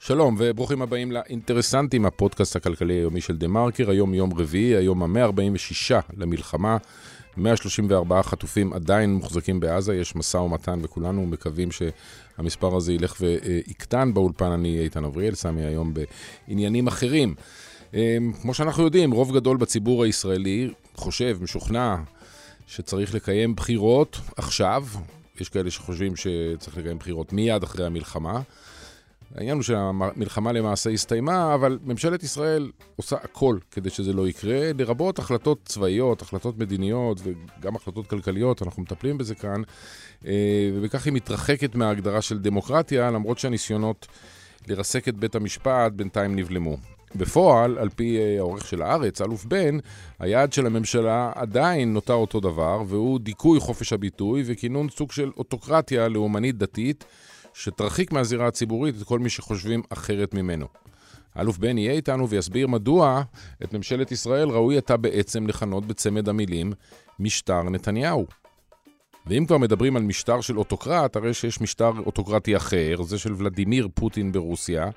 שלום וברוכים הבאים לאינטרסנטים, הפודקאסט הכלכלי היומי של דה מרקר, היום יום רביעי, היום ה-146 למלחמה, 134 חטופים עדיין מוחזקים בעזה, יש משא ומתן וכולנו מקווים שהמספר הזה ילך ויקטן. באולפן אני איתן אבריאל, סמי היום בעניינים אחרים. אמ, כמו שאנחנו יודעים, רוב גדול בציבור הישראלי חושב, משוכנע, שצריך לקיים בחירות עכשיו. יש כאלה שחושבים שצריך לקיים בחירות מיד אחרי המלחמה. העניין הוא שהמלחמה למעשה הסתיימה, אבל ממשלת ישראל עושה הכל כדי שזה לא יקרה, לרבות החלטות צבאיות, החלטות מדיניות וגם החלטות כלכליות, אנחנו מטפלים בזה כאן, אה, ובכך היא מתרחקת מההגדרה של דמוקרטיה, למרות שהניסיונות לרסק את בית המשפט בינתיים נבלמו. בפועל, על פי אה, העורך של הארץ, אלוף בן, היעד של הממשלה עדיין נותר אותו דבר, והוא דיכוי חופש הביטוי וכינון סוג של אוטוקרטיה לאומנית דתית. שתרחיק מהזירה הציבורית את כל מי שחושבים אחרת ממנו. האלוף בן יהיה איתנו ויסביר מדוע את ממשלת ישראל ראוי אתה בעצם לכנות בצמד המילים משטר נתניהו. ואם כבר מדברים על משטר של אוטוקרט, הרי שיש משטר אוטוקרטי אחר, זה של ולדימיר פוטין ברוסיה,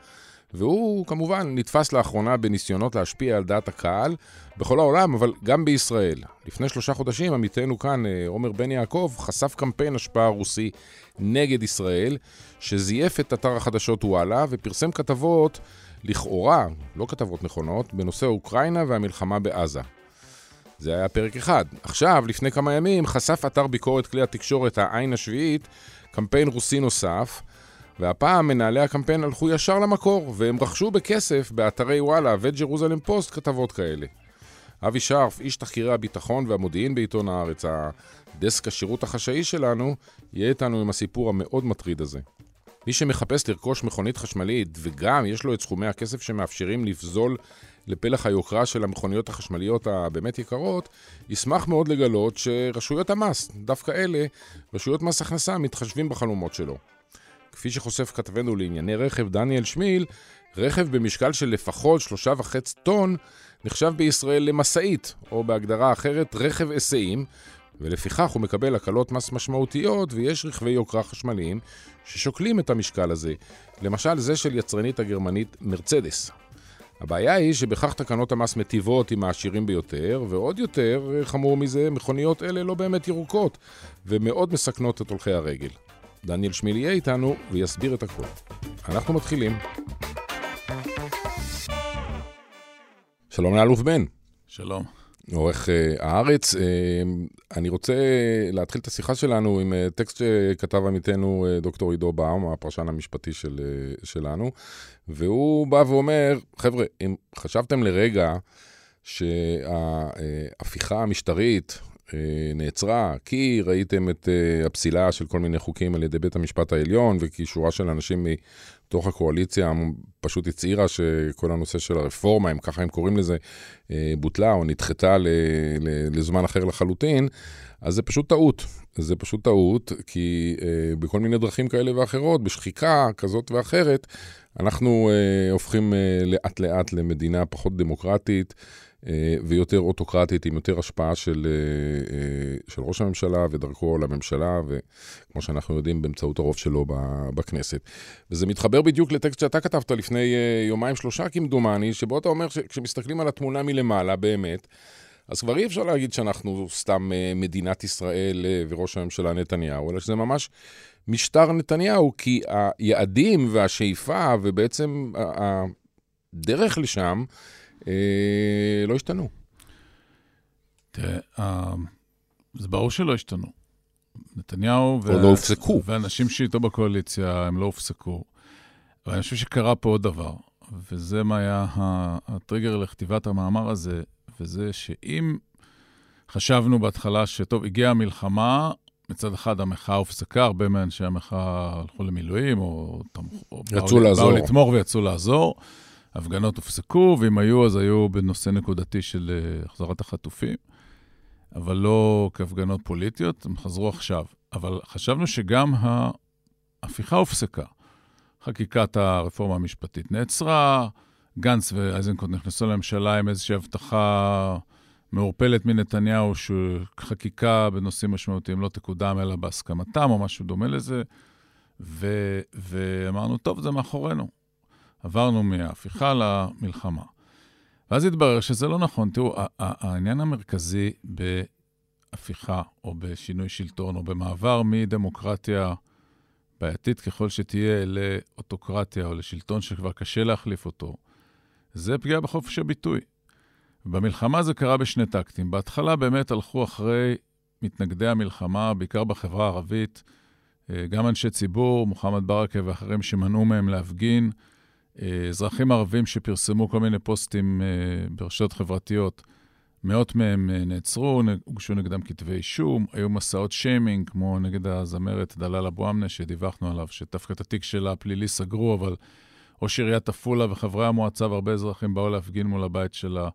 והוא כמובן נתפס לאחרונה בניסיונות להשפיע על דעת הקהל בכל העולם, אבל גם בישראל. לפני שלושה חודשים עמיתנו כאן, אה, עומר בן יעקב, חשף קמפיין השפעה רוסי נגד ישראל, שזייף את אתר החדשות וואלה ופרסם כתבות, לכאורה, לא כתבות נכונות, בנושא אוקראינה והמלחמה בעזה. זה היה פרק אחד. עכשיו, לפני כמה ימים, חשף אתר ביקורת כלי התקשורת העין השביעית קמפיין רוסי נוסף, והפעם מנהלי הקמפיין הלכו ישר למקור, והם רכשו בכסף באתרי וואלה וג'רוזלם פוסט כתבות כאלה. אבי שרף, איש תחקירי הביטחון והמודיעין בעיתון הארץ, הדסק השירות החשאי שלנו, יהיה איתנו עם הסיפור המאוד מטריד הזה. מי שמחפש לרכוש מכונית חשמלית, וגם יש לו את סכומי הכסף שמאפשרים לפזול לפלח היוקרה של המכוניות החשמליות הבאמת יקרות, ישמח מאוד לגלות שרשויות המס, דווקא אלה, רשויות מס הכנסה, מתחשבים בחלומות שלו. כפי שחושף כתבנו לענייני רכב דניאל שמיל, רכב במשקל של לפחות שלושה וחצי טון נחשב בישראל למשאית, או בהגדרה אחרת רכב היסעים, ולפיכך הוא מקבל הקלות מס משמעותיות, ויש רכבי יוקרה חשמליים ששוקלים את המשקל הזה, למשל זה של יצרנית הגרמנית מרצדס. הבעיה היא שבכך תקנות המס מטיבות עם העשירים ביותר, ועוד יותר, חמור מזה, מכוניות אלה לא באמת ירוקות, ומאוד מסכנות את הולכי הרגל. דניאל שמיל יהיה איתנו ויסביר את הכול. אנחנו מתחילים. שלום לאלוף בן. שלום. עורך uh, הארץ. Uh, אני רוצה להתחיל את השיחה שלנו עם uh, טקסט שכתב עמיתנו uh, דוקטור עידו באום, הפרשן המשפטי של, uh, שלנו, והוא בא ואומר, חבר'ה, אם חשבתם לרגע שההפיכה המשטרית אה, נעצרה, כי ראיתם את אה, הפסילה של כל מיני חוקים על ידי בית המשפט העליון, וכי שורה של אנשים מתוך הקואליציה פשוט הצהירה שכל הנושא של הרפורמה, אם ככה הם קוראים לזה, אה, בוטלה או נדחתה לזמן אחר לחלוטין, אז זה פשוט טעות. זה פשוט טעות, כי בכל מיני דרכים כאלה ואחרות, בשחיקה כזאת ואחרת, אנחנו הופכים לאט-לאט למדינה פחות דמוקרטית. אה, ויותר אוטוקרטית, עם יותר השפעה של, אה, אה, של ראש הממשלה ודרכו לממשלה, וכמו שאנחנו יודעים, באמצעות הרוב שלו בכנסת. וזה מתחבר בדיוק לטקסט שאתה כתבת לפני יומיים-שלושה כמדומני, שבו אתה אומר שכשמסתכלים על התמונה מלמעלה, באמת, אז כבר אי אפשר להגיד שאנחנו סתם מדינת ישראל וראש הממשלה נתניהו, אלא שזה ממש משטר נתניהו, כי היעדים והשאיפה ובעצם הדרך לשם, לא השתנו. תראה, אה, זה ברור שלא השתנו. נתניהו וה... לא הופסקו. ואנשים שאיתו בקואליציה, הם לא הופסקו. אבל אני חושב שקרה פה עוד דבר, וזה מה היה הטריגר לכתיבת המאמר הזה, וזה שאם חשבנו בהתחלה שטוב, הגיעה המלחמה, מצד אחד המחאה הופסקה, הרבה מאנשי המחאה הלכו למילואים, או, או יצאו באו, לעזור. באו לתמוך ויצאו לעזור. הפגנות הופסקו, ואם היו, אז היו בנושא נקודתי של אה, החזרת החטופים, אבל לא כהפגנות פוליטיות, הם חזרו עכשיו. אבל חשבנו שגם ההפיכה הופסקה. חקיקת הרפורמה המשפטית נעצרה, גנץ ואיזנקוט נכנסו לממשלה עם איזושהי הבטחה מעורפלת מנתניהו, שחקיקה בנושאים משמעותיים לא תקודם אלא בהסכמתם, או משהו דומה לזה, ו, ואמרנו, טוב, זה מאחורינו. עברנו מההפיכה למלחמה. ואז התברר שזה לא נכון. תראו, העניין המרכזי בהפיכה, או בשינוי שלטון, או במעבר מדמוקרטיה בעייתית ככל שתהיה לאוטוקרטיה, או לשלטון שכבר קשה להחליף אותו, זה פגיעה בחופש הביטוי. במלחמה זה קרה בשני טקטים. בהתחלה באמת הלכו אחרי מתנגדי המלחמה, בעיקר בחברה הערבית, אה, גם אנשי ציבור, מוחמד ברכה ואחרים שמנעו מהם להפגין, אזרחים ערבים שפרסמו כל מיני פוסטים אה, ברשתות חברתיות, מאות מהם נעצרו, הוגשו נגדם כתבי אישום, היו מסעות שיימינג, כמו נגד הזמרת דלאל אבו אמנה, שדיווחנו עליו, שדווקא את התיק שלה הפלילי סגרו, אבל ראש עיריית עפולה וחברי המועצה והרבה אזרחים באו להפגין מול הבית שלה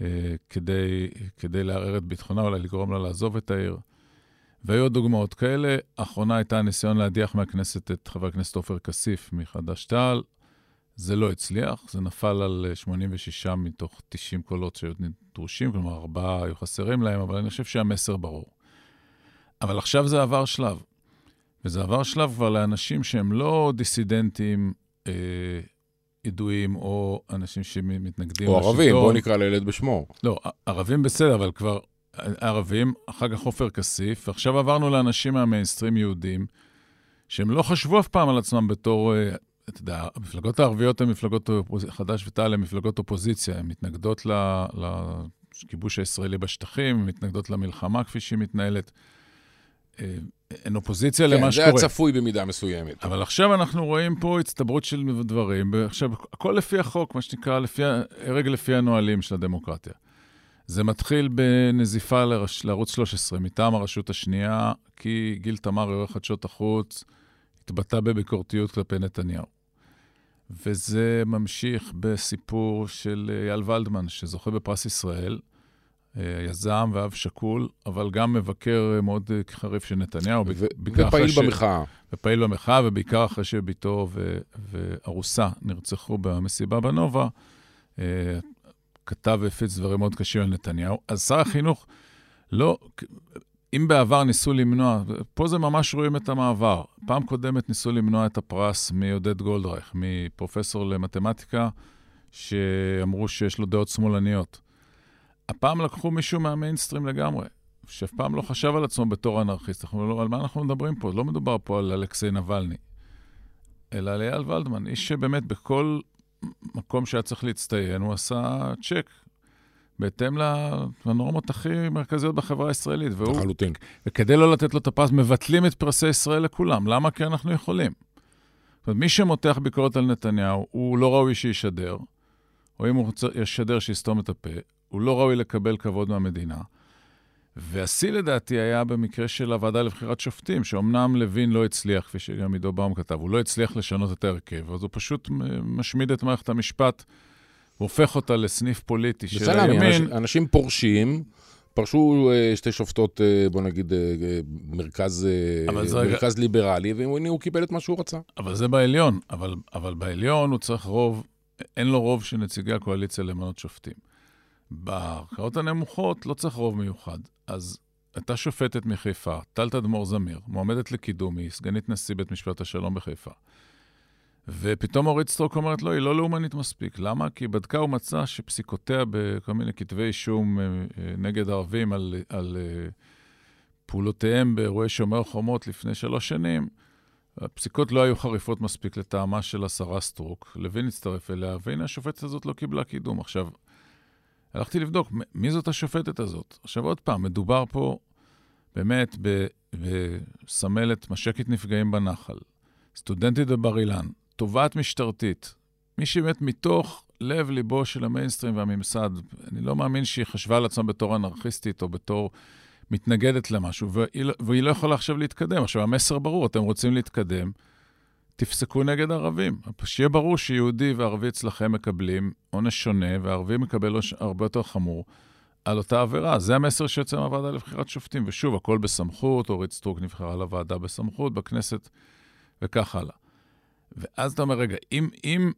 אה, כדי, כדי לערער את ביטחונה, אולי לגרום לה לעזוב את העיר. והיו דוגמאות כאלה. האחרונה הייתה הניסיון להדיח מהכנסת את חבר הכנסת עופר כסיף מחד"ש-תע"ל. זה לא הצליח, זה נפל על 86 אה, מתוך 90 קולות שהיו דרושים, כלומר, ארבעה היו חסרים להם, אבל אני חושב שהמסר ברור. אבל עכשיו זה עבר שלב. וזה עבר שלב כבר לאנשים שהם לא דיסידנטים אה, ידועים, או אנשים שמתנגדים לשלטון. או ערבים, בואו נקרא לילד בשמו. לא, ערבים בסדר, אבל כבר ערבים, אחר כך עופר כסיף, ועכשיו עברנו לאנשים מהמיינסטרים יהודים, שהם לא חשבו אף פעם על עצמם בתור, אה, אתה יודע, המפלגות הערביות הן מפלגות, חד"ש ותע"ל הן מפלגות אופוזיציה, הן מתנגדות לכיבוש הישראלי בשטחים, הן מתנגדות למלחמה כפי שהיא מתנהלת. אה, אין אופוזיציה כן, למה שקורה. כן, זה הצפוי במידה מסוימת. אבל עכשיו אנחנו רואים פה הצטברות של דברים, עכשיו, הכל לפי החוק, מה שנקרא, לפי, הרג לפי הנהלים של הדמוקרטיה. זה מתחיל בנזיפה לרש, לערוץ 13 מטעם הרשות השנייה, כי גיל תמר, עורך חדשות החוץ, התבטא בביקורתיות כלפי נתניהו. וזה ממשיך בסיפור של אייל ולדמן, שזוכה בפרס ישראל, אה, יזם ואב שכול, אבל גם מבקר אה, מאוד אה, חריף של נתניהו. ופעיל ש... במחאה. ופעיל במחאה, ובעיקר אחרי שביתו ו... וארוסה נרצחו במסיבה בנובה, כתב והפיץ דברים מאוד קשים על נתניהו. אז שר החינוך, לא, אם בעבר ניסו למנוע, פה זה ממש רואים את המעבר. פעם קודמת ניסו למנוע את הפרס מעודד גולדרייך, מפרופסור למתמטיקה, שאמרו שיש לו דעות שמאלניות. הפעם לקחו מישהו מהמיינסטרים לגמרי, שאף פעם לא חשב על עצמו בתור אנרכיסט. אנחנו לא, על מה אנחנו מדברים פה? לא מדובר פה על אלכסיי נבלני, אלא על אייל ולדמן, איש שבאמת בכל מקום שהיה צריך להצטיין, הוא עשה צ'ק, בהתאם לנורמות הכי מרכזיות בחברה הישראלית. והוא, לחלוטין. וכדי לא לתת לו את הפרס, מבטלים את פרסי ישראל לכולם. למה? כי אנחנו יכולים. זאת אומרת, מי שמותח ביקורת על נתניהו, הוא לא ראוי שישדר, או אם הוא ישדר, שיסתום את הפה. הוא לא ראוי לקבל כבוד מהמדינה. והשיא לדעתי היה במקרה של הוועדה לבחירת שופטים, שאומנם לוין לא הצליח, כפי שגם עידו באום כתב, הוא לא הצליח לשנות את ההרכב, אז הוא פשוט משמיד את מערכת המשפט, והופך אותה לסניף פוליטי של הימין. אנשים, אנשים פורשים, פרשו uh, שתי שופטות, uh, בוא נגיד, uh, מרכז, מרכז ליברלי, והנה הוא קיבל את מה שהוא רצה. אבל זה בעליון, אבל, אבל בעליון הוא צריך רוב, אין לו רוב של נציגי הקואליציה למנות שופטים. בערכאות הנמוכות לא צריך רוב מיוחד. אז הייתה שופטת מחיפה, טל תדמור זמיר, מועמדת לקידום, היא סגנית נשיא בית משפט השלום בחיפה. ופתאום אורית סטרוק אומרת, לא, היא לא לאומנית מספיק. למה? כי היא בדקה ומצאה שפסיקותיה בכל מיני כתבי אישום אה, אה, נגד ערבים על, על אה, פעולותיהם באירועי שומר חומות לפני שלוש שנים, הפסיקות לא היו חריפות מספיק לטעמה של השרה סטרוק. לוין הצטרף אליה, והנה השופטת הזאת לא קיבלה קידום. עכשיו, הלכתי לבדוק מי זאת השופטת הזאת. עכשיו עוד פעם, מדובר פה באמת בסמלת משקת נפגעים בנחל, סטודנטית בבר אילן, תובעת משטרתית, מי שבאמת מתוך לב-ליבו של המיינסטרים והממסד, אני לא מאמין שהיא חשבה על עצמה בתור אנרכיסטית או בתור מתנגדת למשהו, והיא, לא, והיא לא יכולה עכשיו להתקדם. עכשיו, המסר ברור, אתם רוצים להתקדם, תפסקו נגד ערבים. שיהיה ברור שיהודי וערבי אצלכם מקבלים עונש שונה, וערבי מקבל עונש הרבה יותר חמור על אותה עבירה. זה המסר שיוצא מהוועדה לבחירת שופטים. ושוב, הכל בסמכות, אורית סטרוק נבחרה לוועדה בסמכות, בכנסת, וכך הלאה. ואז אתה אומר, רגע, אם, אם,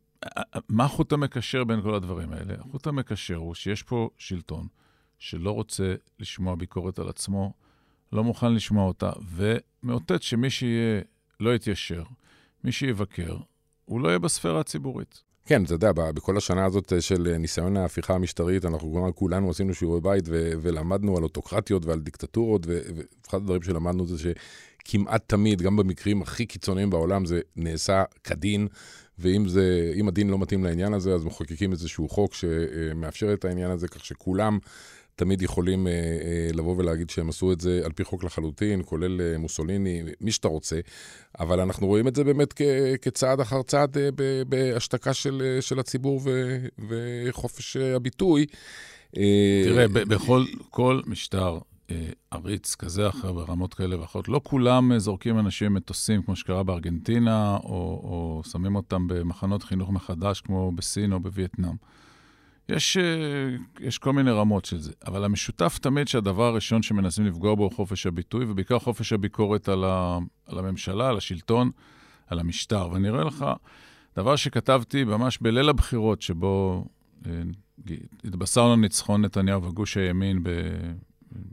מה החוט המקשר בין כל הדברים האלה? החוט המקשר הוא שיש פה שלטון שלא רוצה לשמוע ביקורת על עצמו, לא מוכן לשמוע אותה, ומאותת שמי שיהיה לא יתיישר, מי שיבקר, הוא לא יהיה בספירה הציבורית. כן, אתה יודע, בכל השנה הזאת של ניסיון ההפיכה המשטרית, אנחנו כולנו עשינו שיעורי בית ו- ולמדנו על אוטוקרטיות ועל דיקטטורות, ואחד הדברים שלמדנו זה שכמעט תמיד, גם במקרים הכי קיצוניים בעולם, זה נעשה כדין, ואם זה, הדין לא מתאים לעניין הזה, אז מחוקקים איזשהו חוק שמאפשר את העניין הזה, כך שכולם תמיד יכולים אה, אה, לבוא ולהגיד שהם עשו את זה על פי חוק לחלוטין, כולל אה, מוסוליני, מי שאתה רוצה, אבל אנחנו רואים את זה באמת כ, כצעד אחר צעד בהשתקה של, של הציבור ו, וחופש הביטוי. אה, תראה, בכל כל משטר עריץ כזה אחר ברמות כאלה ואחרות, לא כולם אה, זורקים אנשים מטוסים, כמו שקרה בארגנטינה, או, או שמים אותם במחנות חינוך מחדש, כמו בסין או בווייטנאם. יש, אה, יש כל מיני רמות של זה, אבל המשותף תמיד שהדבר הראשון שמנסים לפגוע בו הוא חופש הביטוי, ובעיקר חופש הביקורת על, ה, על הממשלה, על השלטון, על המשטר. ואני אראה לך דבר שכתבתי ממש בליל הבחירות, שבו אה, התבשרנו ניצחון נתניהו וגוש הימין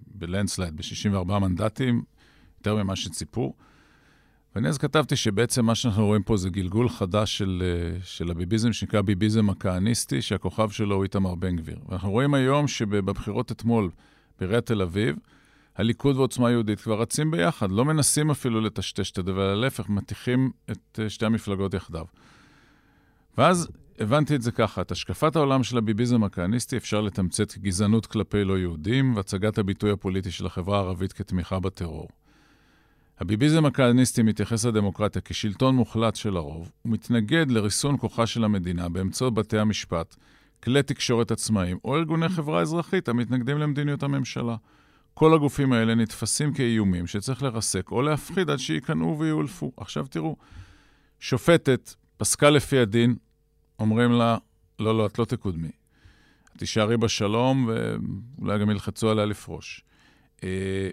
בלנדסלייד ב-64 מנדטים, יותר ממה שציפו. ואני אז כתבתי שבעצם מה שאנחנו רואים פה זה גלגול חדש של, אה, של הביביזם, שנקרא ביביזם הכהניסטי, שהכוכב שלו הוא איתמר בן גביר. ואנחנו רואים היום שבבחירות אתמול בעיריית תל אביב, הליכוד ועוצמה יהודית כבר רצים ביחד, לא מנסים אפילו לטשטש את הדבר, אלא להפך, מטיחים את אה, שתי המפלגות יחדיו. ואז הבנתי את זה ככה, את השקפת העולם של הביביזם הכהניסטי אפשר לתמצת כגזענות כלפי לא יהודים והצגת הביטוי הפוליטי של החברה הערבית כתמיכה בטרור. הביביזם הכהניסטי מתייחס לדמוקרטיה כשלטון מוחלט של הרוב, ומתנגד לריסון כוחה של המדינה באמצעות בתי המשפט, כלי תקשורת עצמאיים או ארגוני חברה אזרחית המתנגדים למדיניות הממשלה. כל הגופים האלה נתפסים כאיומים שצריך לרסק או להפחיד עד שייכנעו ויאולפו. עכשיו תראו, שופטת פסקה לפי הדין, אומרים לה, לא, לא, את לא תקודמי. תישארי בשלום ואולי גם ילחצו עליה לפרוש. אה,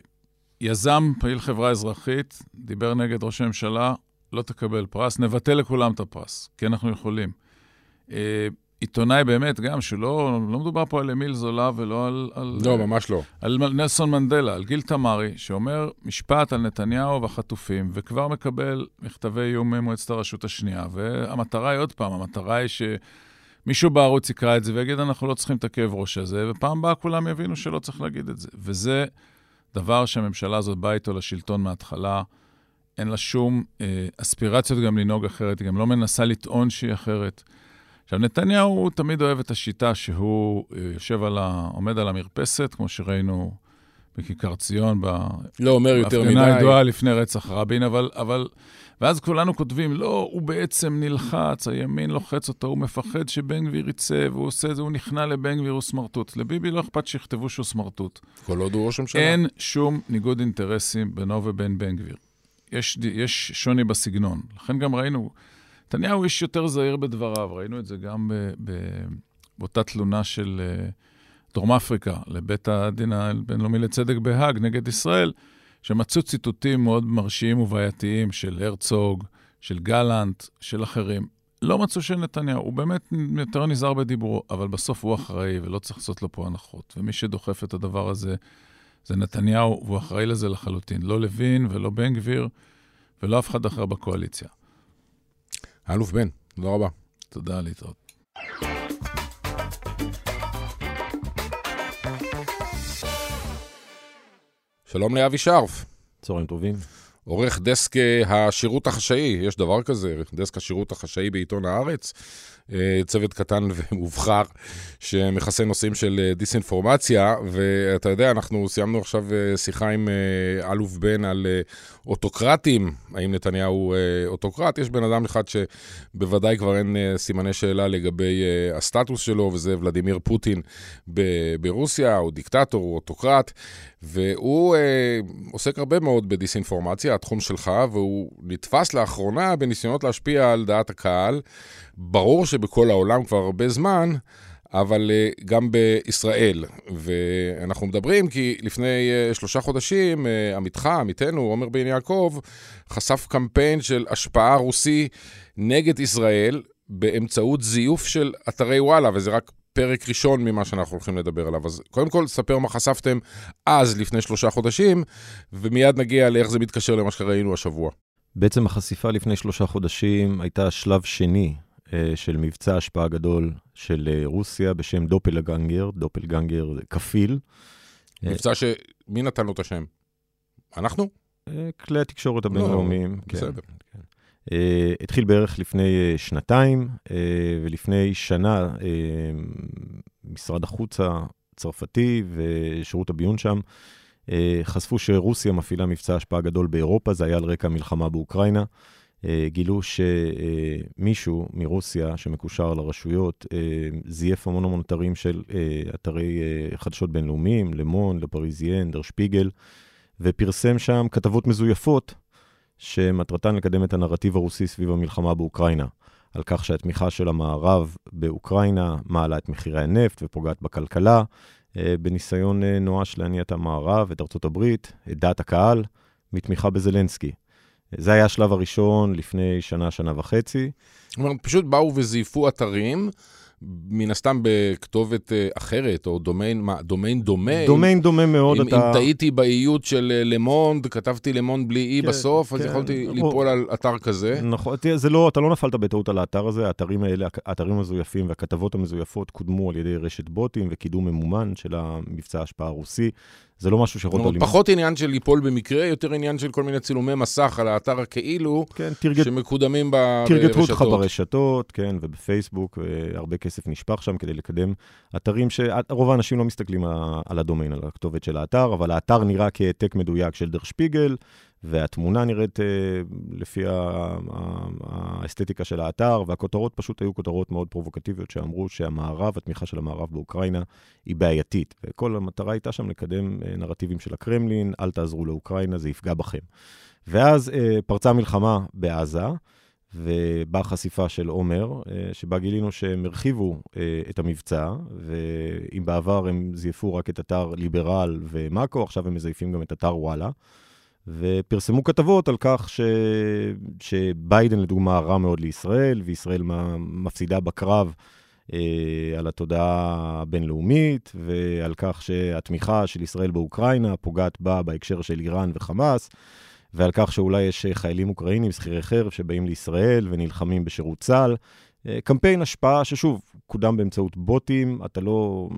יזם, פעיל חברה אזרחית, דיבר נגד ראש הממשלה, לא תקבל פרס, נבטל לכולם את הפרס, כי אנחנו יכולים. עיתונאי באמת, גם, שלא לא מדובר פה על אמיל זולה ולא על... על לא, ממש לא. על נלסון מנדלה, על גיל תמרי, שאומר משפט על נתניהו והחטופים, וכבר מקבל מכתבי איום ממועצת הרשות השנייה. והמטרה היא עוד פעם, המטרה היא שמישהו בערוץ יקרא את זה ויגיד, אנחנו לא צריכים את הכאב ראש הזה, ופעם הבאה כולם יבינו שלא צריך להגיד את זה. וזה... דבר שהממשלה הזאת באה איתו לשלטון מההתחלה. אין לה שום אה, אספירציות גם לנהוג אחרת, היא גם לא מנסה לטעון שהיא אחרת. עכשיו, נתניהו הוא תמיד אוהב את השיטה שהוא אה, יושב על ה... עומד על המרפסת, כמו שראינו בכיכר ציון, לא אומר יותר מדי. בהפגנה הידועה לפני רצח רבין, אבל, אבל ואז כולנו כותבים, לא, הוא בעצם נלחץ, הימין לוחץ אותו, הוא מפחד שבן גביר יצא, והוא עושה את זה, הוא נכנע לבן גביר, הוא סמרטוט. לביבי לא אכפת שיכתבו שהוא סמרטוט. כל עוד הוא ראש הממשלה. אין שום ניגוד אינטרסים בינו ובין בן גביר. יש, יש שוני בסגנון. לכן גם ראינו, נתניהו איש יותר זהיר בדבריו, ראינו את זה גם ב, ב, באותה תלונה של uh, דרום אפריקה לבית הדין הבינלאומי לצדק בהאג נגד ישראל. שמצאו ציטוטים מאוד מרשיעים ובעייתיים של הרצוג, של גלנט, של אחרים. לא מצאו של נתניהו, הוא באמת יותר נזהר בדיבורו, אבל בסוף הוא אחראי ולא צריך לעשות לו פה הנחות. ומי שדוחף את הדבר הזה זה נתניהו, והוא אחראי לזה לחלוטין. לא לוין ולא בן גביר ולא אף אחד אחר בקואליציה. האלוף בן, תודה רבה. תודה, להתראות. שלום לאבי שרף. צהריים טובים. עורך דסק השירות החשאי, יש דבר כזה, דסק השירות החשאי בעיתון הארץ. אה, צוות קטן ומובחר שמכסה נושאים של אה, דיסאינפורמציה, ואתה יודע, אנחנו סיימנו עכשיו שיחה עם אלוף בן על אוטוקרטים, האם נתניהו אוטוקרט? יש בן אדם אחד שבוודאי כבר אין סימני שאלה לגבי הסטטוס שלו, וזה ולדימיר פוטין ברוסיה, הוא דיקטטור, הוא אוטוקרט. והוא אה, עוסק הרבה מאוד בדיסאינפורמציה, התחום שלך, והוא נתפס לאחרונה בניסיונות להשפיע על דעת הקהל. ברור שבכל העולם כבר הרבה זמן, אבל אה, גם בישראל. ואנחנו מדברים כי לפני אה, שלושה חודשים, אה, עמיתך, עמיתנו, עומר בן יעקב, חשף קמפיין של השפעה רוסי נגד ישראל באמצעות זיוף של אתרי וואלה, וזה רק פרק ראשון ממה שאנחנו הולכים לדבר עליו. אז קודם כל, ספר מה חשפתם אז, לפני שלושה חודשים, ומיד נגיע לאיך זה מתקשר למה שראינו השבוע. בעצם החשיפה לפני שלושה חודשים הייתה שלב שני של מבצע השפעה גדול של אה, רוסיה בשם דופלגנגר, דופלגנגר כפיל. מבצע ש... מי נתן לו את השם? אנחנו? אה, כלי התקשורת הבינלאומיים. לא, כן, בסדר. כן. אה, התחיל בערך לפני אה, שנתיים, אה, ולפני שנה אה, משרד החוץ הצרפתי ושירות הביון שם אה, חשפו שרוסיה מפעילה מבצע השפעה גדול באירופה, זה היה על רקע המלחמה באוקראינה. אה, גילו שמישהו מרוסיה שמקושר לרשויות אה, זייף המון המון אתרים של אה, אתרי אה, חדשות בינלאומיים, למון, לפריזיין, דר שפיגל, ופרסם שם כתבות מזויפות שמטרתן לקדם את הנרטיב הרוסי סביב המלחמה באוקראינה. על כך שהתמיכה של המערב באוקראינה מעלה את מחירי הנפט ופוגעת בכלכלה, אה, בניסיון אה, נואש להניע את המערב, את ארצות הברית, את דעת הקהל, מתמיכה בזלנסקי. זה היה השלב הראשון לפני שנה, שנה וחצי. זאת אומרת, פשוט באו וזייפו אתרים, מן הסתם בכתובת אה, אחרת, או דומיין, מה, דומיין דומה. דומיין דומה מאוד, אם, אתה... אם טעיתי באיות של אה, למונד, כתבתי למונד בלי אי כן, בסוף, אז כן. יכולתי או- ליפול על אתר כזה. נכון, תראה, זה לא, אתה לא נפלת בטעות על האתר הזה, האתרים האלה, האתרים המזויפים והכתבות המזויפות קודמו על ידי רשת בוטים וקידום ממומן של המבצע ההשפעה הרוסי. זה לא משהו אומרת, למנוע. פחות עניין של ליפול במקרה, יותר עניין של כל מיני צילומי מסך על האתר הכאילו, כן, תרגט, שמקודמים ב- תרגטו אותך ברשתות. ברשתות, כן, ובפייסבוק, והרבה כסף נשפך שם כדי לקדם אתרים שרוב האנשים לא מסתכלים על הדומיין, על הכתובת של האתר, אבל האתר נראה כהעתק מדויק של דר שפיגל, והתמונה נראית אה, לפי האסתטיקה של האתר, והכותרות פשוט היו כותרות מאוד פרובוקטיביות שאמרו שהמערב, התמיכה של המערב באוקראינה היא בעייתית. וכל המטרה הייתה שם לקדם אה, נרטיבים של הקרמלין, אל תעזרו לאוקראינה, זה יפגע בכם. ואז אה, פרצה מלחמה בעזה, ובאה חשיפה של עומר, שבה גילינו שהם הרחיבו את המבצע, ואם בעבר הם זייפו רק את אתר ליברל ומאקו, עכשיו הם מזייפים גם את אתר וואלה. ופרסמו כתבות על כך ש... שביידן, לדוגמה, רע מאוד לישראל, וישראל מפסידה בקרב אה, על התודעה הבינלאומית, ועל כך שהתמיכה של ישראל באוקראינה פוגעת בה בהקשר של איראן וחמאס, ועל כך שאולי יש חיילים אוקראינים, שכירי חרב, שבאים לישראל ונלחמים בשירות צה"ל. אה, קמפיין השפעה ששוב, קודם באמצעות בוטים, אתה לא...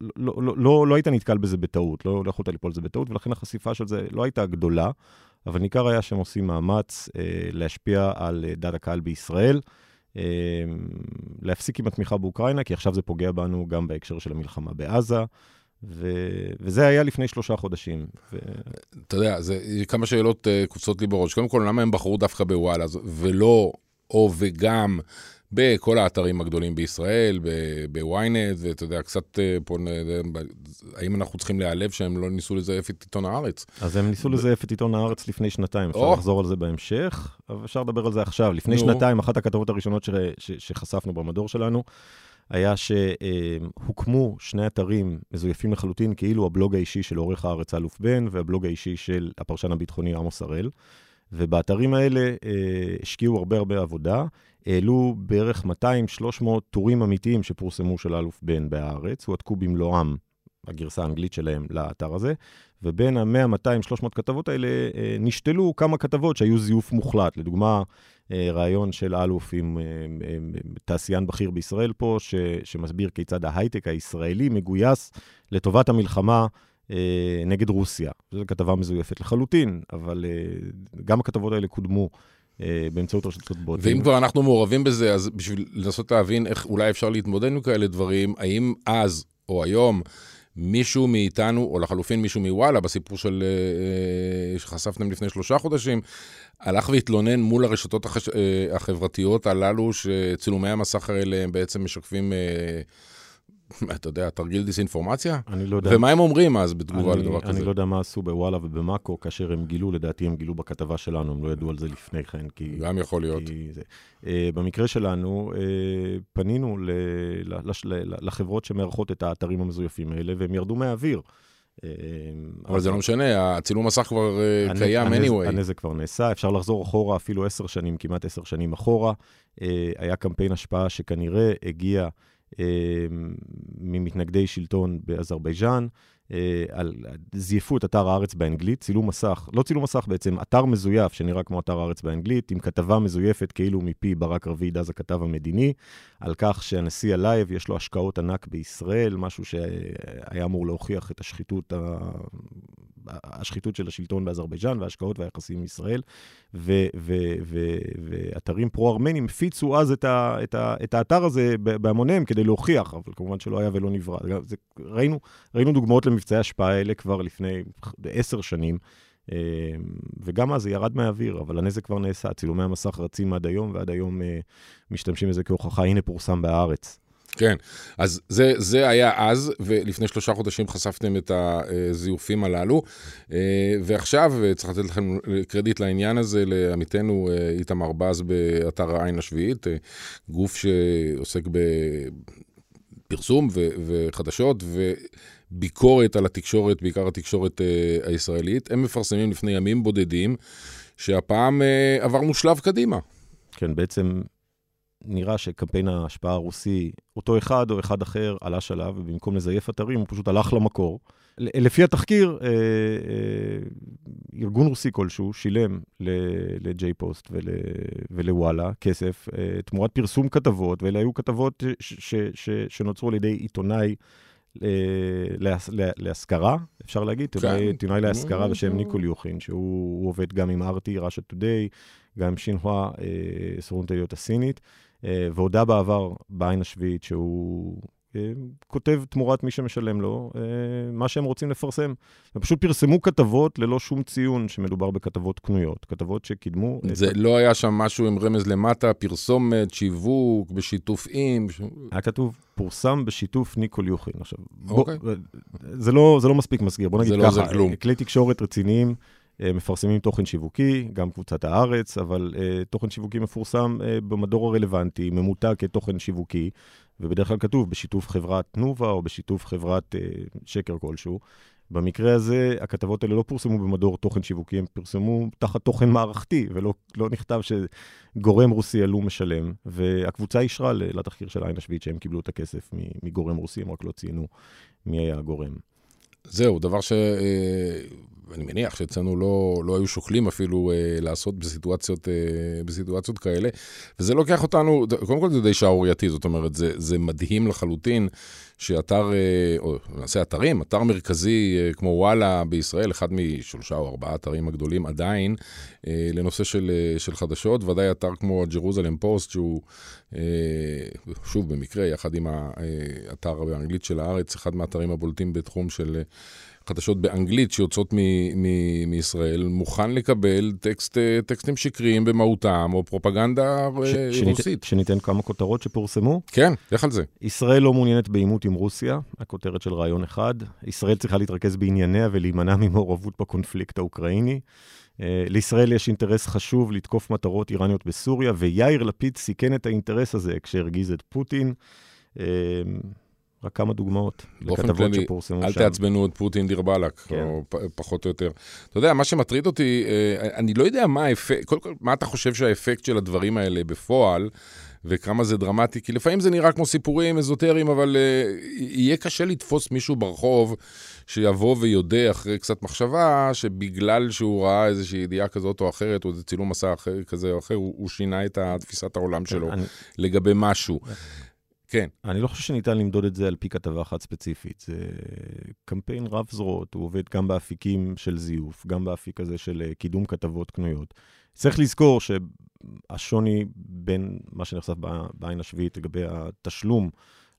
לא, לא, לא, לא היית נתקל בזה בטעות, לא, לא יכולת ליפול על זה בטעות, ולכן החשיפה של זה לא הייתה גדולה, אבל ניכר היה שהם עושים מאמץ אה, להשפיע על אה, דעת הקהל בישראל, אה, להפסיק עם התמיכה באוקראינה, כי עכשיו זה פוגע בנו גם בהקשר של המלחמה בעזה, ו, וזה היה לפני שלושה חודשים. ו... אתה יודע, זה כמה שאלות uh, קופצות לי בראש. קודם כל, למה הם בחרו דווקא בוואלה, ולא או וגם בכל האתרים הגדולים בישראל, בוויינט, ואתה יודע, קצת uh, פה, ב- האם אנחנו צריכים להיעלב שהם לא ניסו לזייף את עיתון הארץ? אז הם ניסו לזייף את עיתון הארץ לפני שנתיים, אפשר. לחזור על זה בהמשך, אבל אפשר לדבר על זה עכשיו. לפני. שנתיים, אחת הכתבות הראשונות. שחשפנו במדור שלנו, היה שהוקמו שני אתרים מזויפים לחלוטין, כאילו הבלוג האישי של עורך הארץ האלוף בן, והבלוג האישי של הפרשן הביטחוני עמוס הראל. ובאתרים האלה אה, השקיעו הרבה הרבה עבודה, העלו בערך 200-300 טורים אמיתיים שפורסמו של האלוף בן בהארץ, הועתקו במלואם, הגרסה האנגלית שלהם, לאתר הזה, ובין ה-100, 200, 300 כתבות האלה אה, נשתלו כמה כתבות שהיו זיוף מוחלט. לדוגמה, אה, ראיון של אלוף עם תעשיין בכיר בישראל פה, ש, שמסביר כיצד ההייטק הישראלי מגויס לטובת המלחמה נגד רוסיה. זו כתבה מזויפת לחלוטין, אבל אה, גם הכתבות האלה קודמו אה, באמצעות רשתות בוטים. ואם כבר אנחנו מעורבים בזה, אז בשביל לנסות להבין איך אולי אפשר להתמודד עם כאלה דברים, האם אז או היום מישהו מאיתנו, או לחלופין מישהו מוואלה, בסיפור של, אה, שחשפתם לפני שלושה חודשים, הלך והתלונן מול הרשתות החש... אה, החברתיות הללו, שצילומי המסך האלה הם בעצם משקפים, אה, אתה יודע, תרגיל דיסאינפורמציה? אני לא יודע. ומה הם אומרים אז בתגובה אני, לדבר אני כזה? לא יודע מה עשו בוואלה ובמאקו, כאשר הם גילו, לדעתי הם גילו בכתבה שלנו, הם לא ידעו על זה לפני כן, כי... גם יכול להיות. כי זה. Uh, במקרה שלנו, uh, פנינו ל, ל, לש- ל, לחברות שמארחות את האתרים המזויפים האלה, והם ירדו מהאוויר. Uh, אבל זה לא משנה, הצילום מסך כבר אה, קיים anyway. הנזק כבר נעשה, אפשר לחזור אחורה אפילו עשר שנים, כמעט עשר שנים אחורה. אה, היה קמפיין השפעה שכנראה הגיע ממתנגדי שלטון באזרבייג'אן. אה, על, זייפו את אתר הארץ באנגלית, צילום מסך, לא צילום מסך בעצם, אתר מזויף שנראה כמו אתר הארץ באנגלית, עם כתבה מזויפת כאילו מפי ברק רביד, אז הכתב המדיני, על כך שהנשיא אלייב יש לו השקעות ענק בישראל, משהו שהיה אמור להוכיח את השחיתות, ה... השחיתות של השלטון באזרבייג'אן וההשקעות והיחסים עם ישראל, ואתרים פרו-ארמנים הפיצו אז את, ה, את, ה, את האתר הזה בהמוניהם כדי להוכיח, אבל כמובן שלא היה ולא נברא. זה, ראינו, ראינו דוגמאות למבצעי השפעה האלה כבר לפני עשר שנים. אה, וגם אז זה ירד מהאוויר, אבל הנזק כבר נעשה. צילומי המסך רצים עד היום, ועד היום אה, משתמשים בזה כהוכחה, הנה פורסם בהארץ. כן, אז זה, זה היה אז, ולפני שלושה חודשים חשפתם את הזיופים הללו, אה, ועכשיו צריך לתת לכם קרדיט לעניין הזה לעמיתנו איתמר בז באתר העין השביעית, גוף שעוסק בפרסום וחדשות, ו... ביקורת על התקשורת, בעיקר התקשורת uh, הישראלית. הם מפרסמים לפני ימים בודדים שהפעם uh, עברנו שלב קדימה. כן, בעצם נראה שקמפיין ההשפעה הרוסי, אותו אחד או אחד אחר, עלה שלב, ובמקום לזייף אתרים, הוא פשוט הלך למקור. לפי התחקיר, אה, אה, ארגון רוסי כלשהו שילם לג'יי פוסט ול, ולוואלה כסף אה, תמורת פרסום כתבות, ואלה היו כתבות ש, ש, ש, שנוצרו על ידי עיתונאי להשכרה, אפשר להגיד, כן. עיתונאי להשכרה בשם ניקול יוחין, שהוא עובד גם עם ארטי, ראשה טודיי, גם עם שינהואה, סוכנות הידיעות הסינית, והודה בעבר בעין השביעית שהוא כותב תמורת מי שמשלם לו מה שהם רוצים לפרסם. הם פשוט פרסמו כתבות ללא שום ציון שמדובר בכתבות קנויות, כתבות שקידמו... זה את... לא היה שם משהו עם רמז למטה, פרסומת, שיווק, בשיתוף עם... היה כתוב, פורסם בשיתוף ניקול יוחין. עכשיו, אוקיי. בוא, זה, לא, זה לא מספיק מסגיר, בוא נגיד זה ככה, לא זה כלום. כלי תקשורת רציניים. מפרסמים תוכן שיווקי, גם קבוצת הארץ, אבל uh, תוכן שיווקי מפורסם uh, במדור הרלוונטי, ממותג כתוכן שיווקי, ובדרך כלל כתוב בשיתוף חברת תנובה או בשיתוף חברת uh, שקר כלשהו. במקרה הזה, הכתבות האלה לא פורסמו במדור תוכן שיווקי, הם פרסמו תחת תוכן מערכתי, ולא לא נכתב שגורם רוסי עלום משלם, והקבוצה אישרה לתחקיר של העין השביעית שהם קיבלו את הכסף מגורם רוסי, הם רק לא ציינו מי היה הגורם. זהו, דבר ש... אני מניח שאצלנו לא, לא היו שוקלים אפילו אה, לעשות בסיטואציות, אה, בסיטואציות כאלה. וזה לוקח אותנו, קודם כל זה די שערורייתי, זאת אומרת, זה, זה מדהים לחלוטין שאתר, אה, או נעשה אתרים, אתר מרכזי אה, כמו וואלה בישראל, אחד משלושה או ארבעה אתרים הגדולים עדיין, אה, לנושא של, אה, של חדשות, ודאי אתר כמו ג'רוזלם פוסט, שהוא, אה, שוב, במקרה, יחד עם האתר אה, באנגלית של הארץ, אחד מהאתרים הבולטים בתחום של... חדשות באנגלית שיוצאות מ- מ- מישראל, מוכן לקבל טקסט, טקסטים שקריים במהותם, או פרופגנדה ש- רוסית. שניתן כמה כותרות שפורסמו? כן, לך על זה. ישראל לא מעוניינת בעימות עם רוסיה, הכותרת של רעיון אחד. ישראל צריכה להתרכז בענייניה ולהימנע ממעורבות בקונפליקט האוקראיני. Uh, לישראל יש אינטרס חשוב לתקוף מטרות איראניות בסוריה, ויאיר לפיד סיכן את האינטרס הזה כשהרגיז את פוטין. רק כמה דוגמאות לכתבות שפורסמו שם. אל תעצבנו את פוטין דיר באלק, כן. או פ, פחות או יותר. אתה יודע, מה שמטריד אותי, אה, אני לא יודע מה האפקט, קודם כל, מה אתה חושב שהאפקט של הדברים האלה בפועל, וכמה זה דרמטי, כי לפעמים זה נראה כמו סיפורים אזוטריים, אבל uh, יהיה קשה לתפוס מישהו ברחוב שיבוא ויודה אחרי קצת מחשבה, שבגלל שהוא ראה איזושהי ידיעה כזאת או אחרת, או איזה צילום מסע אחר, כזה או אחר, הוא, הוא שינה את תפיסת העולם שלו אני... לגבי משהו. כן. אני לא חושב שניתן למדוד את זה על פי כתבה אחת ספציפית. זה קמפיין רב זרועות, הוא עובד גם באפיקים של זיוף, גם באפיק הזה של אה, קידום כתבות קנויות. צריך לזכור שהשוני בין מה שנחשף בעין השביעית לגבי התשלום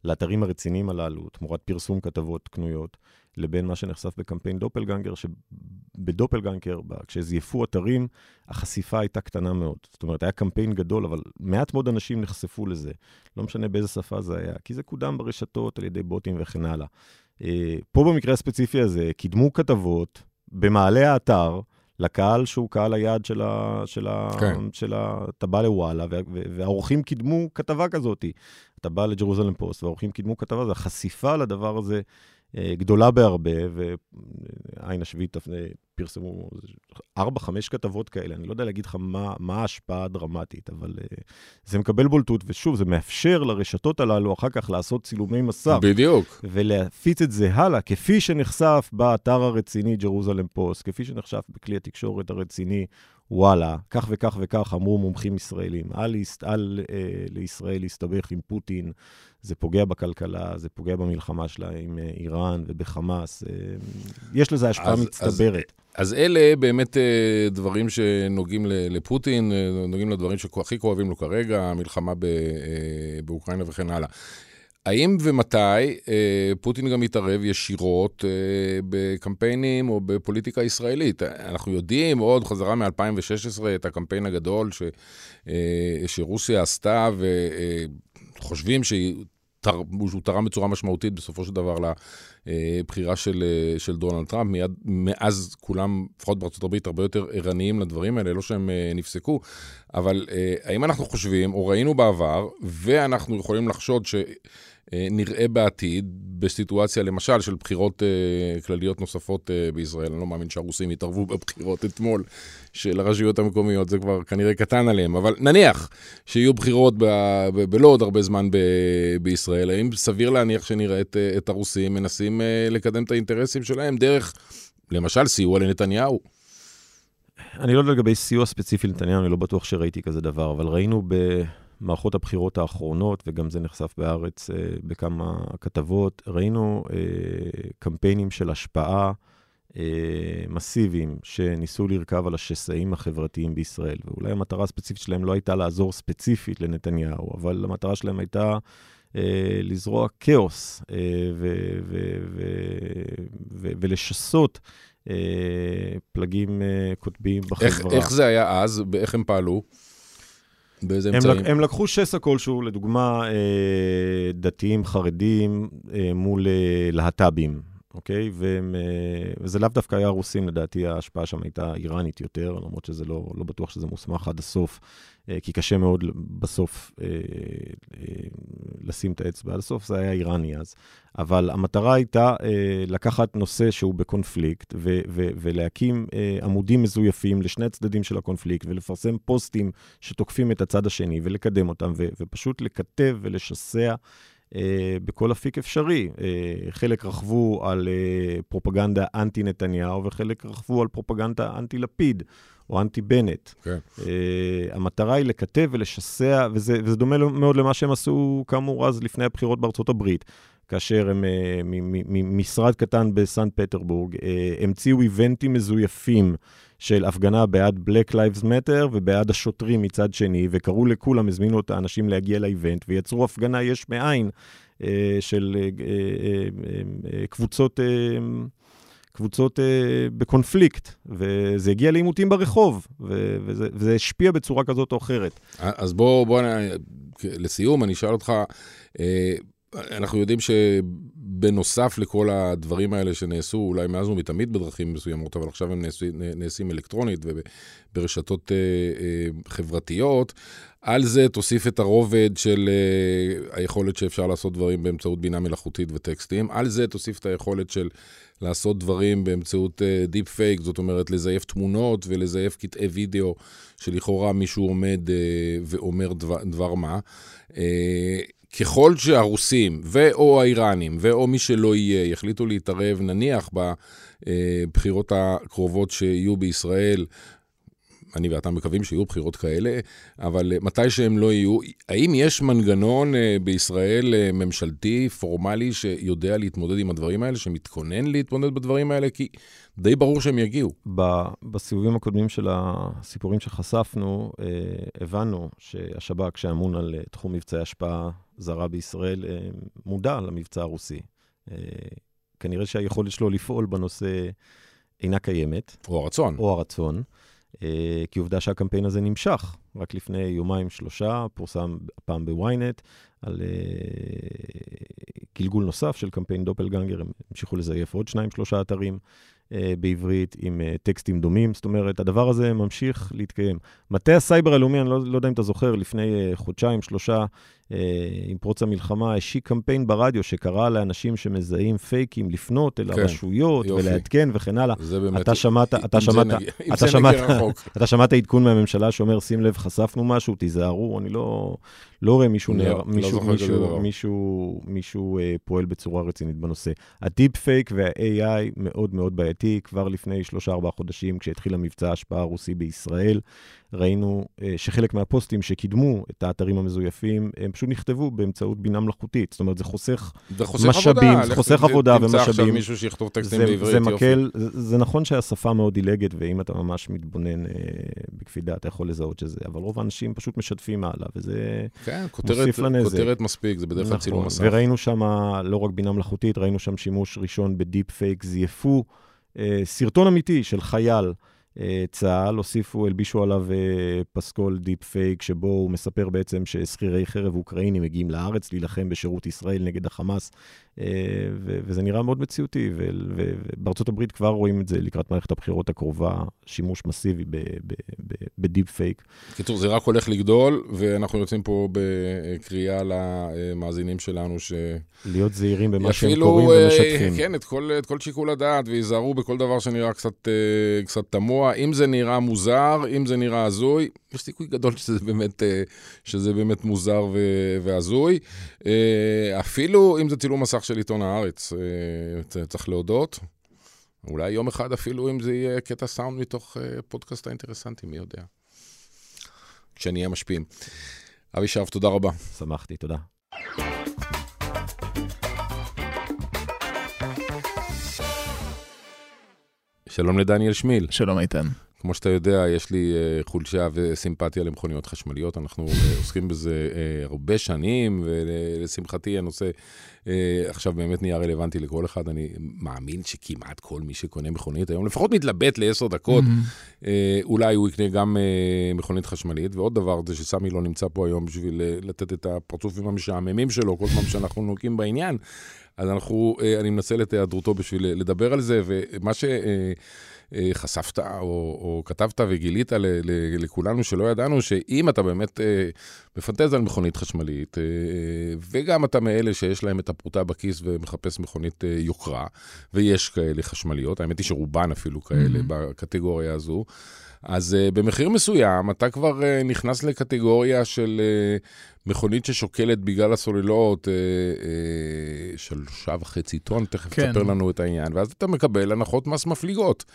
לאתרים הרציניים הללו, תמורת פרסום כתבות קנויות, לבין מה שנחשף בקמפיין דופלגנגר, שבדופלגנגר, כשזייפו אתרים, החשיפה הייתה קטנה מאוד. זאת אומרת, היה קמפיין גדול, אבל מעט מאוד אנשים נחשפו לזה. לא משנה באיזה שפה זה היה, כי זה קודם ברשתות על ידי בוטים וכן הלאה. אה, פה במקרה הספציפי הזה, קידמו כתבות במעלה האתר, לקהל שהוא קהל היעד של ה... של ה... כן. של ה... אתה בא לוואלה, והאורחים קידמו כתבה כזאת. אתה בא לג'רוזלם פוסט, והאורחים קידמו כתבה, והחשיפה לדבר הזה גדולה בהרבה, ועין השביעית פרסמו 4-5 כתבות כאלה, אני לא יודע להגיד לך מה, מה ההשפעה הדרמטית, אבל uh, זה מקבל בולטות, ושוב, זה מאפשר לרשתות הללו אחר כך לעשות צילומי מסך. בדיוק. ולהפיץ את זה הלאה, כפי שנחשף באתר הרציני ג'רוזלם פוסט, כפי שנחשף בכלי התקשורת הרציני וואלה, כך וכך וכך אמרו מומחים ישראלים. אל, אל אה, לישראל להסתבך עם פוטין, זה פוגע בכלכלה, זה פוגע במלחמה שלה עם אה, איראן ובחמאס. אה, יש לזה השפעה אז, מצטברת. אז, אז אלה באמת אה, דברים שנוגעים לפוטין, נוגעים לדברים שהכי כואבים לו כרגע, המלחמה באוקראינה וכן הלאה. האם ומתי פוטין גם מתערב ישירות בקמפיינים או בפוליטיקה ישראלית? אנחנו יודעים עוד חזרה מ-2016 את הקמפיין הגדול ש, שרוסיה עשתה, וחושבים שהיא... שהוא תרם בצורה משמעותית בסופו של דבר לבחירה של, של דונלד טראמפ. מיד, מאז כולם, לפחות בארצות הברית, הרבה יותר ערניים לדברים האלה, לא שהם נפסקו. אבל האם אנחנו חושבים, או ראינו בעבר, ואנחנו יכולים לחשוד ש... אה, נראה בעתיד, בסיטואציה למשל של בחירות uh, כלליות נוספות uh, בישראל. אני לא מאמין שהרוסים יתערבו בבחירות אתמול של הרשויות המקומיות, זה כבר כנראה קטן עליהם, אבל נניח שיהיו בחירות בלא עוד הרבה זמן ב- בישראל, האם סביר להניח שנראה את, את הרוסים מנסים לקדם את האינטרסים שלהם דרך, למשל, סיוע לנתניהו? אני לא יודע לגבי סיוע ספציפי לנתניהו, אני לא בטוח שראיתי כזה דבר, אבל ראינו ב... מערכות הבחירות האחרונות, וגם זה נחשף בארץ אה, בכמה כתבות, ראינו אה, קמפיינים של השפעה אה, מסיביים שניסו לרכב על השסעים החברתיים בישראל. ואולי המטרה הספציפית שלהם לא הייתה לעזור ספציפית לנתניהו, אבל המטרה שלהם הייתה... אה, לזרוע כאוס אה, ולשסות אה, פלגים קוטביים בחברה. איך, איך זה היה אז? איך הם פעלו? באיזה אמצעים? הם, הם לקחו שסע כלשהו, לדוגמה, אה, דתיים חרדים אה, מול אה, להט"בים, אוקיי? והם, אה, וזה לאו דווקא היה רוסים, לדעתי ההשפעה שם הייתה איראנית יותר, למרות שזה לא, לא בטוח שזה מוסמך עד הסוף, כי קשה מאוד בסוף אה, לשים את האצבע עד הסוף, זה היה איראני אז. אבל המטרה הייתה לקחת נושא שהוא בקונפליקט ו- ו- ולהקים עמודים מזויפים לשני הצדדים של הקונפליקט ולפרסם פוסטים שתוקפים את הצד השני ולקדם אותם ו- ופשוט לקטב ולשסע. אה, בכל אפיק אפשרי. אה, חלק רכבו על אה, פרופגנדה אנטי-נתניהו, וחלק רכבו על פרופגנדה אנטי-לפיד. או אנטי בנט. Okay. כן. Uh, המטרה היא לקטב ולשסע, וזה, וזה דומה מאוד למה שהם עשו, כאמור, אז לפני הבחירות בארצות הברית, כאשר הם, uh, ממשרד קטן בסנט פטרבורג, uh, המציאו איבנטים מזויפים של הפגנה בעד Black Lives Matter ובעד השוטרים מצד שני, וקראו לכולם, הזמינו את האנשים להגיע לאיבנט, ויצרו הפגנה יש מאין אה, של אה, אה, קבוצות... קבוצות אה, בקונפליקט, וזה הגיע לעימותים ברחוב, וזה, וזה השפיע בצורה כזאת או אחרת. אז בוא, בוא, לסיום, אני אשאל אותך, אה, אנחנו יודעים שבנוסף לכל הדברים האלה שנעשו, אולי מאז ומתמיד בדרכים מסוימות, אבל עכשיו הם נעשים, נעשים אלקטרונית וברשתות אה, אה, חברתיות, על זה תוסיף את הרובד של אה, היכולת שאפשר לעשות דברים באמצעות בינה מלאכותית וטקסטים, על זה תוסיף את היכולת של לעשות דברים באמצעות deep אה, fake, זאת אומרת לזייף תמונות ולזייף קטעי וידאו שלכאורה מישהו עומד uh, ואומר דבר, דבר מה. Uh, ככל שהרוסים ו/או האיראנים ו/או מי שלא יהיה יחליטו להתערב, נניח בבחירות הקרובות שיהיו בישראל, אני ואתה מקווים שיהיו בחירות כאלה, אבל מתי שהם לא יהיו, האם יש מנגנון אה, בישראל אה, ממשלתי, פורמלי, שיודע להתמודד עם הדברים האלה, שמתכונן להתמודד בדברים האלה? כי די ברור שהם יגיעו. בסיבובים הקודמים של הסיפורים שחשפנו, אה, הבנו שהשב"כ, שאמון על תחום מבצעי השפעה זרה בישראל, מודע למבצע הרוסי. כנראה שהיכולת שלו לפעול בנושא אינה קיימת. או הרצון. או הרצון. אה, כי עובדה שהקמפיין הזה נמשך. רק לפני יומיים-שלושה פורסם פעם בוויינט על אה, גלגול נוסף של קמפיין דופלגנגר, הם המשיכו לזייף עוד שניים-שלושה אתרים אה, בעברית עם טקסטים דומים. זאת אומרת, הדבר הזה ממשיך להתקיים. מטה הסייבר הלאומי, אני לא, לא יודע אם אתה זוכר, לפני חודשיים, שלושה, עם פרוץ המלחמה, השיק קמפיין ברדיו שקרא לאנשים שמזהים פייקים לפנות אל כן, הרשויות יופי. ולעדכן וכן הלאה. זה באמת... אתה שמעת, אתה שמעת, אתה שמעת. אתה שמעת עדכון מהממשלה שאומר, שים לב, חשפנו משהו, תיזהרו, אני לא, לא רואה מישהו, לא, נער, לא מישהו, דבר. מישהו, מישהו, מישהו אה, פועל בצורה רצינית בנושא. הדיפ פייק וה-AI מאוד מאוד בעייתי. כבר לפני שלושה-ארבעה חודשים, כשהתחיל המבצע ההשפעה הרוסי בישראל, ראינו אה, שחלק מהפוסטים שקידמו את האתרים המזויפים, הם פשוט נכתבו באמצעות בינה מלאכותית. זאת אומרת, זה חוסך זה חוסך משאבים, עבודה. זה חוסך עבודה תמצא עכשיו ומשאבים. מישהו שיכתוב טקסטים זה, בעברית, זה. מקל, זה, זה נכון שהשפה מאוד דילגת, ואם אתה ממש מתבונן אה, בקפידה, אתה יכול לזהות שזה, אבל רוב האנשים פשוט משתפים הלאה, וזה... כן, כותרת, מוסיף לנזק. כותרת מספיק, זה בדרך כלל צילום מסך. וראינו שם לא רק בינה מלאכותית, ראינו שם שימוש ראשון בדיפ פייק, זייפו אה, סרטון אמיתי של חייל אה, צה"ל, הוסיפו, הלבישו עליו אה, פסקול דיפ פייק, שבו הוא מספר בעצם ששכירי חרב אוקראינים מגיעים לארץ להילחם בשירות ישראל נגד החמאס, אה, וזה נראה מאוד מציאותי, ובארצות הברית כבר רואים את זה לקראת מערכת הבחירות הקרובה, שימוש מסיבי בדיפ פייק. קיצור, זה רק הולך לגדול, ואנחנו יוצאים פה בקריאה למאזינים שלנו, ש... להיות זהירים במה שהם קוראים אה, ומשתפים. כן, את כל, את כל שיקול הדעת, וייזהרו בכל דבר שנראה קצת, אה, קצת תמוה. אם זה נראה מוזר, אם זה נראה הזוי, יש סיכוי גדול שזה באמת, אה, שזה באמת מוזר ו, והזוי. אה, אפילו אם זה צילום מסך של עיתון הארץ, אה, צריך להודות. אולי יום אחד אפילו אם זה יהיה קטע סאונד מתוך פודקאסט האינטרסנטי, מי יודע. כשנהיה משפיעים. אבי שרף, תודה רבה. שמחתי, תודה. שלום לדניאל שמיל. שלום איתן. כמו שאתה יודע, יש לי uh, חולשה וסימפתיה למכוניות חשמליות. אנחנו uh, עוסקים בזה uh, הרבה שנים, ולשמחתי הנושא עכשיו באמת נהיה רלוונטי לכל אחד. אני מאמין שכמעט כל מי שקונה מכונית היום, לפחות מתלבט לעשר דקות, uh, אולי הוא יקנה גם מכונית חשמלית. ועוד דבר, זה שסמי לא נמצא פה היום בשביל לתת את הפרצופים המשעממים שלו כל פעם שאנחנו נוגעים בעניין. אז אנחנו, uh, אני מנצל את היעדרותו בשביל לדבר על זה, ומה ש... Uh, אה, או, או כתבת וגילית ל, ל, לכולנו שלא ידענו, שאם אתה באמת אה, מפנטז על מכונית חשמלית, אה, וגם אתה מאלה שיש להם את הפרוטה בכיס ומחפש מכונית אה, יוקרה, ויש כאלה חשמליות, האמת היא שרובן אפילו כאלה Mhm. בקטגוריה הזו, אז uh, במחיר מסוים אתה כבר uh, נכנס לקטגוריה של uh, מכונית ששוקלת בגלל הסוללות uh, uh, שלושה וחצי טון, תכף כן. תספר לנו את העניין, ואז אתה מקבל הנחות מס מפליגות.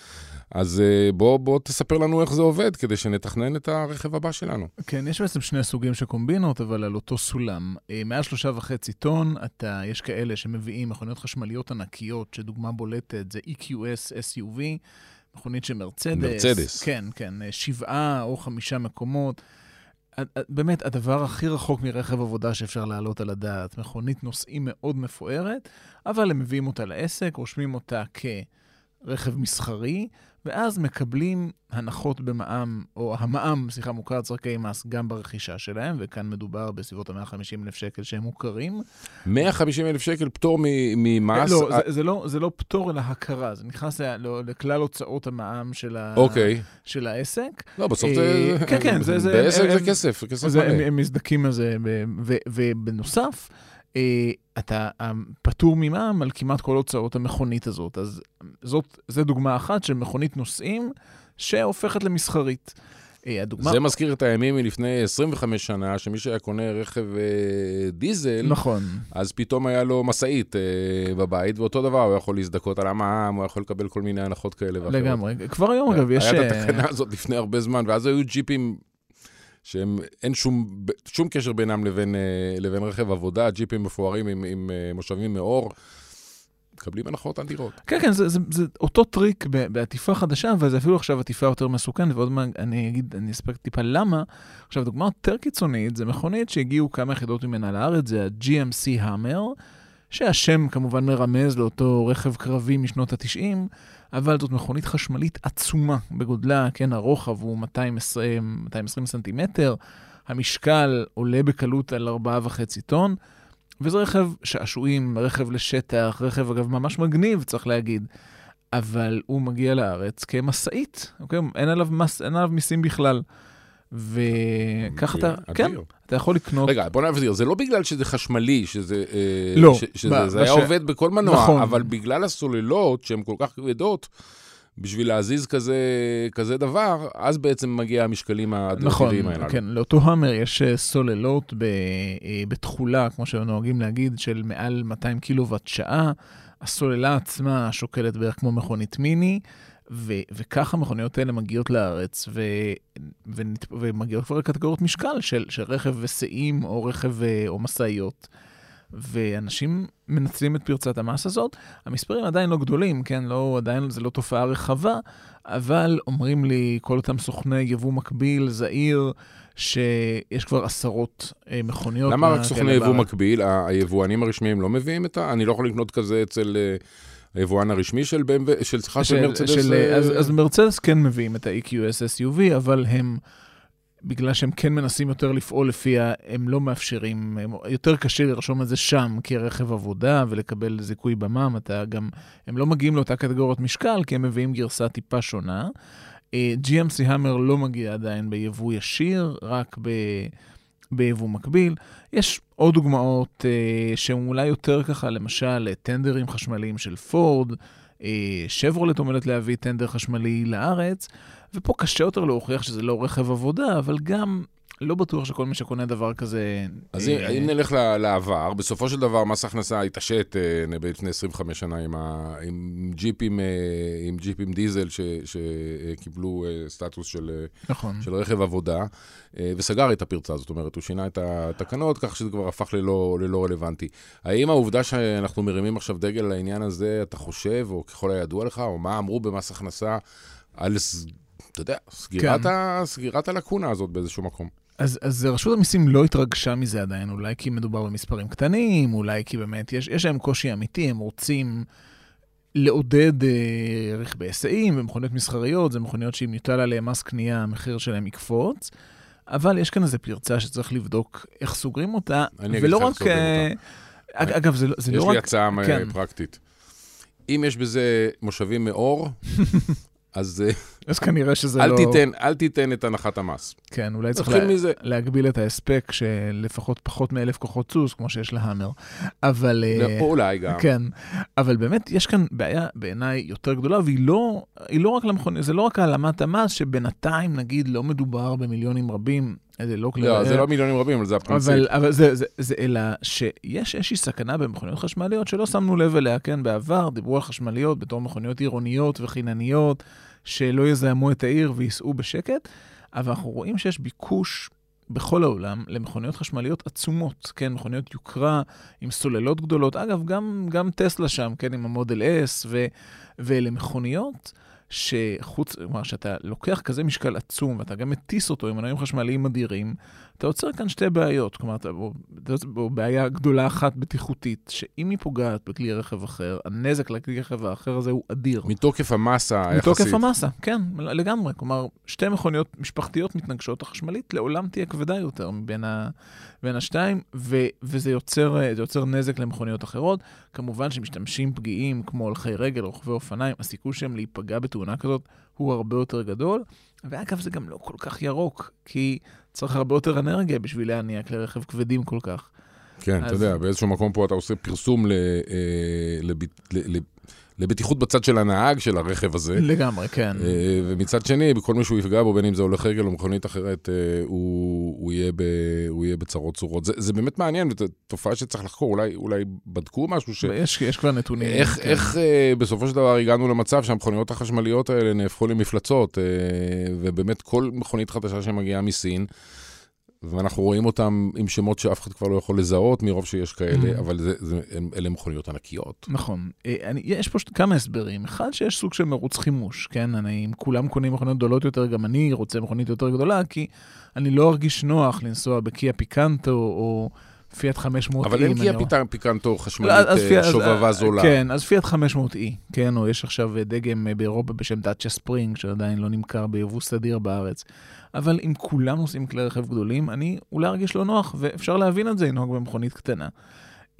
אז uh, בוא, בוא תספר לנו איך זה עובד, כדי שנתכנן את הרכב הבא שלנו. כן, יש בעצם שני סוגים של קומבינות, אבל על אותו סולם. מעל שלושה וחצי טון, אתה, יש כאלה שמביאים מכוניות חשמליות ענקיות, שדוגמה בולטת זה EQS SUV, מכונית של מרצדס. מרצדס. כן, כן, אה, שבעה או חמישה מקומות. ה- ה- באמת, הדבר הכי רחוק מרכב עבודה שאפשר להעלות על הדעת. מכונית נוסעים מאוד מפוארת, אבל הם מביאים אותה לעסק, רושמים אותה כרכב מסחרי, ואז מקבלים הנחות במע"מ, או המע"מ, סליחה, מוכר צורכי מס גם ברכישה שלהם, וכאן מדובר בסביבות ה-150 אלף שקל שהם מוכרים. 150 אלף שקל פטור ממס. לא, אה, זה, זה, לא, זה לא פטור, אלא הכרה. זה נכנס לא, לכלל הוצאות המע"מ של, ה, אוקיי. של העסק. לא, בסוף אה, זה... כן, כן, זה- בעסק זה כסף, זה כסף מלא. הם מזדכים על זה, ובנוסף, אתה אה, פטור ממע"מ על כמעט כל הוצאות המכונית הזאת. אז זאת, זו דוגמה אחת של מכונית נוסעים שהופכת למסחרית. אה, הדוגמה... זה מזכיר את הימים מלפני 25 שנה, שמי שהיה קונה רכב אה, דיזל, נכון. אז פתאום היה לו משאית אה, בבית, ואותו דבר, הוא יכול להזדכות על המע"מ, הוא יכול לקבל כל מיני הנחות כאלה ואחרות. לגמרי. כבר היום, אגב, יש... היה את אה, התקנה הזאת לפני הרבה זמן, ואז היו ג'יפים שהם, אין שום, שום קשר בינם לבין, אה, לבין רכב עבודה, ג'יפים מפוארים עם, עם אה, מושבים מאור, מקבלים הנחות אדירות. כן, כן, זה, זה, זה אותו טריק בעטיפה חדשה, אבל זה אפילו עכשיו עטיפה יותר מסוכנת, ועוד מעט אני אגיד, אני אספר טיפה למה. עכשיו, דוגמה יותר קיצונית, זה מכונית שהגיעו כמה יחידות ממנה לארץ, זה ה-GMC המר, שהשם כמובן מרמז לאותו רכב קרבי משנות ה-90, אבל זאת מכונית חשמלית עצומה בגודלה, כן, הרוחב הוא 220, 220 סנטימטר, המשקל עולה בקלות על 4.5 טון. וזה רכב שעשועים, רכב לשטח, רכב אגב ממש מגניב, צריך להגיד. אבל הוא מגיע לארץ כמשאית, אוקיי? אין עליו, מס, אין עליו מיסים בכלל. וככה אתה, כן, אתה יכול לקנות... רגע, בוא נבהיר, זה לא בגלל שזה חשמלי, שזה, אה, לא, ש, שזה, זה היה עובד בכל מנוע, נכון. אבל בגלל הסוללות שהן כל כך כבדות, בשביל להזיז כזה, כזה דבר, אז בעצם מגיע המשקלים נכון, האדירים האלה. כן, לאותו המר יש אה, סוללות ב, אה, בתכולה, כמו שנוהגים להגיד, של מעל 200 קילוואט שעה. הסוללה עצמה שוקלת בערך כמו מכונית מיני, ו- וככה המכוניות האלה מגיעות לארץ, ו- ו- ומגיעות כבר לקטגוריות משקל של, של רכב וסעים או רכב אה, או משאיות. ואנשים מנצלים את פרצת המס הזאת. המספרים עדיין לא גדולים, כן? לא, עדיין זה לא תופעה רחבה, אבל אומרים לי כל אותם סוכני יבוא מקביל, זעיר, שיש כבר עשרות אה, מכוניות. למה רק סוכני יבוא מקביל? היבואנים הרשמיים לא מביאים את ה... אני לא יכול לקנות כזה אצל... אה, היבואן הרשמי של BMW, של סליחה, של, של מרצדס? של, אה... אז, אז מרצדס כן מביאים את ה-EQS SUV, אבל הם בגלל שהם כן מנסים יותר לפעול לפיה, הם לא מאפשרים, הם, יותר קשה לרשום את זה שם כרכב עבודה ולקבל זיכוי במע"מ, אתה גם, הם לא מגיעים לאותה קטגוריית משקל, כי הם מביאים גרסה טיפה שונה. Uh, GMC המר לא מגיע עדיין ביבוא ישיר, רק ב... ביבוא מקביל. יש עוד דוגמאות uh, שהן אולי יותר ככה, למשל, טנדרים חשמליים של פורד, uh, שברולט עומדת להביא טנדר חשמלי לארץ, ופה קשה יותר להוכיח שזה לא רכב עבודה, אבל גם לא בטוח שכל מי שקונה דבר כזה... אז אה, אם נלך לעבר, בסופו של דבר מס הכנסה התעשת אה, לפני 25 שנה עם, ה, עם, ג'יפים, אה, עם ג'יפים דיזל ש, שקיבלו סטטוס של, נכון. של רכב עבודה, וסגר את הפרצה, זאת אומרת, הוא שינה את התקנות כך שזה כבר הפך ללא, ללא רלוונטי. האם העובדה שאנחנו מרימים עכשיו דגל לעניין הזה, אתה חושב, או ככל הידוע לך, או מה אמרו במס הכנסה על אתה יודע, סגירת, כן. ה, סגירת הלקונה הזאת באיזשהו מקום. אז, אז רשות המיסים לא התרגשה מזה עדיין, אולי כי מדובר במספרים קטנים, אולי כי באמת יש, יש להם קושי אמיתי, הם רוצים לעודד אה, רכבי היסעים ומכוניות מסחריות, זה מכוניות שאם יוטל עליהן מס קנייה, המחיר שלהן יקפוץ. אבל יש כאן איזו פרצה שצריך לבדוק איך סוגרים אותה, ולא רק... סוגרים אותה. אה, אגב, זה, זה לא רק... יש לי הצעה כן. פרקטית. אם יש בזה מושבים מאור, אז... אה, אז כנראה שזה אל לא... תיתן, אל תיתן את הנחת המס. כן, אולי צריך לה... מזה. להגביל את ההספק שלפחות פחות מאלף כוחות סוס, כמו שיש להאמר. אבל... לא, אולי גם. כן, אבל באמת יש כאן בעיה בעיניי יותר גדולה, והיא לא, לא רק למכונית, זה לא רק העלמת המס, שבינתיים, נגיד, לא מדובר במיליונים רבים. זה לא כלי... לא, זה לא מיליונים רבים, אבל זה הפרינציפ. אבל, אבל זה, זה, זה, אלא שיש איזושהי סכנה במכוניות חשמליות שלא שמנו לב אליה, כן, בעבר דיברו על חשמליות בתור מכוניות עירוניות וחינניות, שלא יזהמו את העיר וייסעו בשקט, אבל אנחנו רואים שיש ביקוש בכל העולם למכוניות חשמליות עצומות, כן, מכוניות יוקרה עם סוללות גדולות. אגב, גם, גם טסלה שם, כן, עם המודל S, ו, ואלה מכוניות שחוץ, כלומר, שאתה לוקח כזה משקל עצום ואתה גם מטיס אותו עם מנועים חשמליים אדירים, אתה יוצר כאן שתי בעיות. כלומר, אתה, או, או בעיה גדולה אחת בטיחותית, שאם היא פוגעת בכלי רכב אחר, הנזק לכלי רכב האחר הזה הוא אדיר. מתוקף המסה היחסית. מתוקף המסה, כן, לגמרי. כלומר, שתי מכוניות משפחתיות מתנגשות, החשמלית לעולם תהיה כבדה יותר מבין ה, בין השתיים, ו, וזה יוצר, יוצר נזק למכוניות אחרות. כמובן שמשתמשים פגיעים כמו הולכי רגל, רוכבי אופניים, הסיכוי שהם להיפגע בתאונה כזאת הוא הרבה יותר גדול. ואגב, זה גם לא כל כך ירוק, כי צריך הרבה יותר אנרגיה בשביל להניע כלי רכב כבדים כל כך. כן, אז... אתה יודע, באיזשהו מקום פה אתה עושה פרסום ל, אה, לב, ל, ל, לבטיחות בצד של הנהג של הרכב הזה. לגמרי, כן. אה, ומצד שני, בכל מי שהוא יפגע בו, בין אם זה הולך רגל או מכונית אחרת, אה, הוא, הוא, יהיה, ב, הוא יהיה בצרות צורות. זה, זה באמת מעניין, וזו תופעה שצריך לחקור. אולי, אולי בדקו משהו ש... יש, יש כבר נתונים. איך, כן. איך אה, בסופו של דבר הגענו למצב שהמכוניות החשמליות האלה נהפכו למפלצות, ובאמת כל מכונית חדשה שמגיעה מסין, ואנחנו רואים אותם עם שמות שאף אחד כבר לא יכול לזהות מרוב שיש כאלה, mm. אבל זה, זה, אלה מכוניות ענקיות. נכון. אה, אני, יש פה כמה הסברים. אחד, שיש סוג של מרוץ חימוש, כן? אני, אם כולם קונים מכוניות גדולות יותר, גם אני רוצה מכונית יותר גדולה, כי אני לא ארגיש נוח לנסוע בקיה פיקנטו או... פיאט 500 אבל אין קיה פיטר פיקנטו חשמלית לא, שובבה זולה. כן, אז פיאט 500 E, כן, או יש עכשיו דגם באירופה בשם דאצ'יה ספרינג, שעדיין לא נמכר ביבוא סדיר בארץ. אבל אם כולם נוסעים כלי רכב גדולים, אני אולי ארגיש לא נוח, ואפשר להבין את זה, לנהוג במכונית קטנה.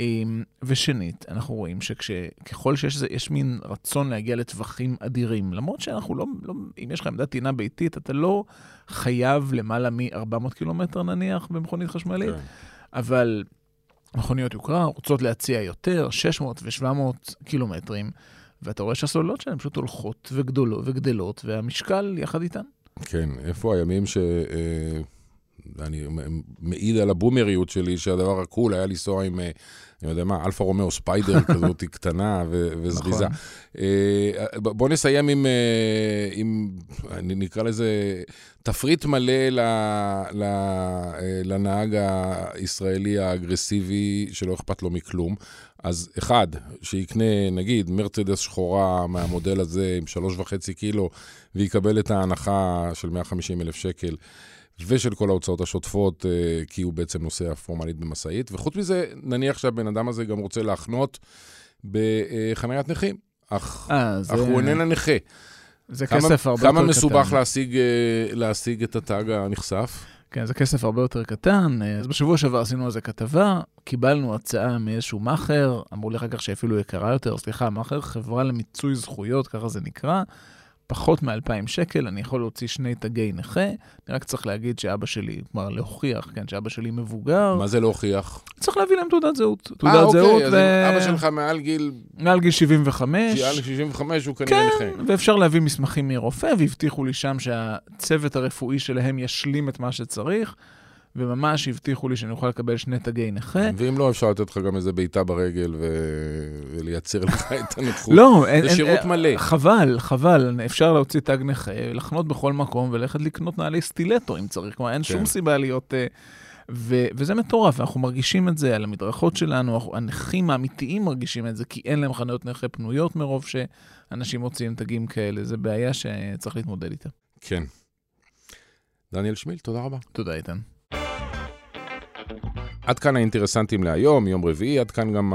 אמ, ושנית, אנחנו רואים שככל שיש זה, יש מין רצון להגיע לטווחים אדירים, למרות שאנחנו לא, לא, אם יש לך עמדת טעינה ביתית, אתה לא חייב למעלה מ-400 קילומטר נניח במכונית חשמלית, כן. אבל מכוניות יוקרה רוצות להציע יותר, 600 ו-700 קילומטרים, ואתה רואה שהסוללות שלהן פשוט הולכות וגדולות, וגדלות, והמשקל יחד איתן. כן, איפה הימים ש... אני מעיד על הבומריות שלי, שהדבר ה cool היה לנסוע עם, אה, אני יודע מה, אלפה רומאו ספיידר כזאת קטנה ו- וזריזה. נכון. אה, בוא נסיים עם, אה, עם, נקרא לזה, תפריט מלא ל, ל, לנהג הישראלי האגרסיבי, שלא אכפת לו מכלום. אז אחד, שיקנה, נגיד, מרצדס שחורה מהמודל הזה עם שלוש וחצי קילו, ויקבל את ההנחה של 150 אלף שקל. ושל כל ההוצאות השוטפות, אה, כי הוא בעצם נוסע פורמלית במשאית. וחוץ מזה, נניח שהבן אדם הזה גם רוצה להחנות בחניית נכים, אך, 아, אה, זה... אך הוא איננה נכה. זה כמה, כסף הרבה יותר קטן. כמה מסובך להשיג, אה, להשיג את הטאג הנכסף? כן, זה כסף הרבה יותר קטן. אז בשבוע שעבר עשינו על זה כתבה, קיבלנו הצעה מאיזשהו מאכר, אמרו לי אחר כך שאפילו יקרה יותר, סליחה, מאכר, חברה למיצוי זכויות, ככה זה נקרא. פחות מ-2,000 שקל, אני יכול להוציא שני תגי נכה. אני רק צריך להגיד שאבא שלי, כלומר להוכיח, כן, שאבא שלי מבוגר. מה זה להוכיח? צריך להביא להם תעודת זהות. אה, תעודת 아, אוקיי, זהות. אז ו... אבא שלך מעל גיל... מעל גיל 75. מעל גיל 75 הוא כנראה כן, נכה. כן, ואפשר להביא מסמכים מרופא, והבטיחו לי שם שהצוות הרפואי שלהם ישלים את מה שצריך. וממש הבטיחו לי שאני אוכל לקבל שני תגי נכה. ואם לא, אפשר לתת לך גם איזה בעיטה ברגל ו... ולייצר לך את הנכות. לא, אין... זה שירות מלא. חבל, חבל. אפשר להוציא תג נכה, לחנות בכל מקום וללכת לקנות נעלי סטילטו אם צריך. כלומר, אין כן. שום סיבה להיות... אה, ו- וזה מטורף, אנחנו מרגישים את זה על המדרכות שלנו, הנכים האמיתיים מרגישים את זה, כי אין להם חנויות נכה פנויות מרוב שאנשים מוציאים תגים כאלה. זו בעיה שצריך להתמודד איתה. כן. דניאל שמיל, תודה רבה. תודה, איתן. עד כאן האינטרסנטים להיום, יום רביעי, עד כאן גם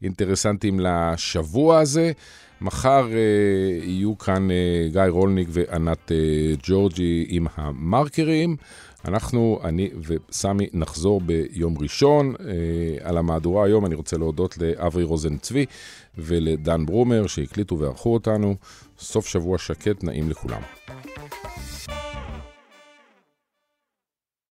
האינטרסנטים לשבוע הזה. מחר אה, יהיו כאן אה, גיא רולניק וענת אה, ג'ורג'י עם המרקרים. אנחנו, אני וסמי, נחזור ביום ראשון. אה, על המהדורה היום אני רוצה להודות לאברי רוזן צבי ולדן ברומר שהקליטו וערכו אותנו. סוף שבוע שקט, נעים לכולם.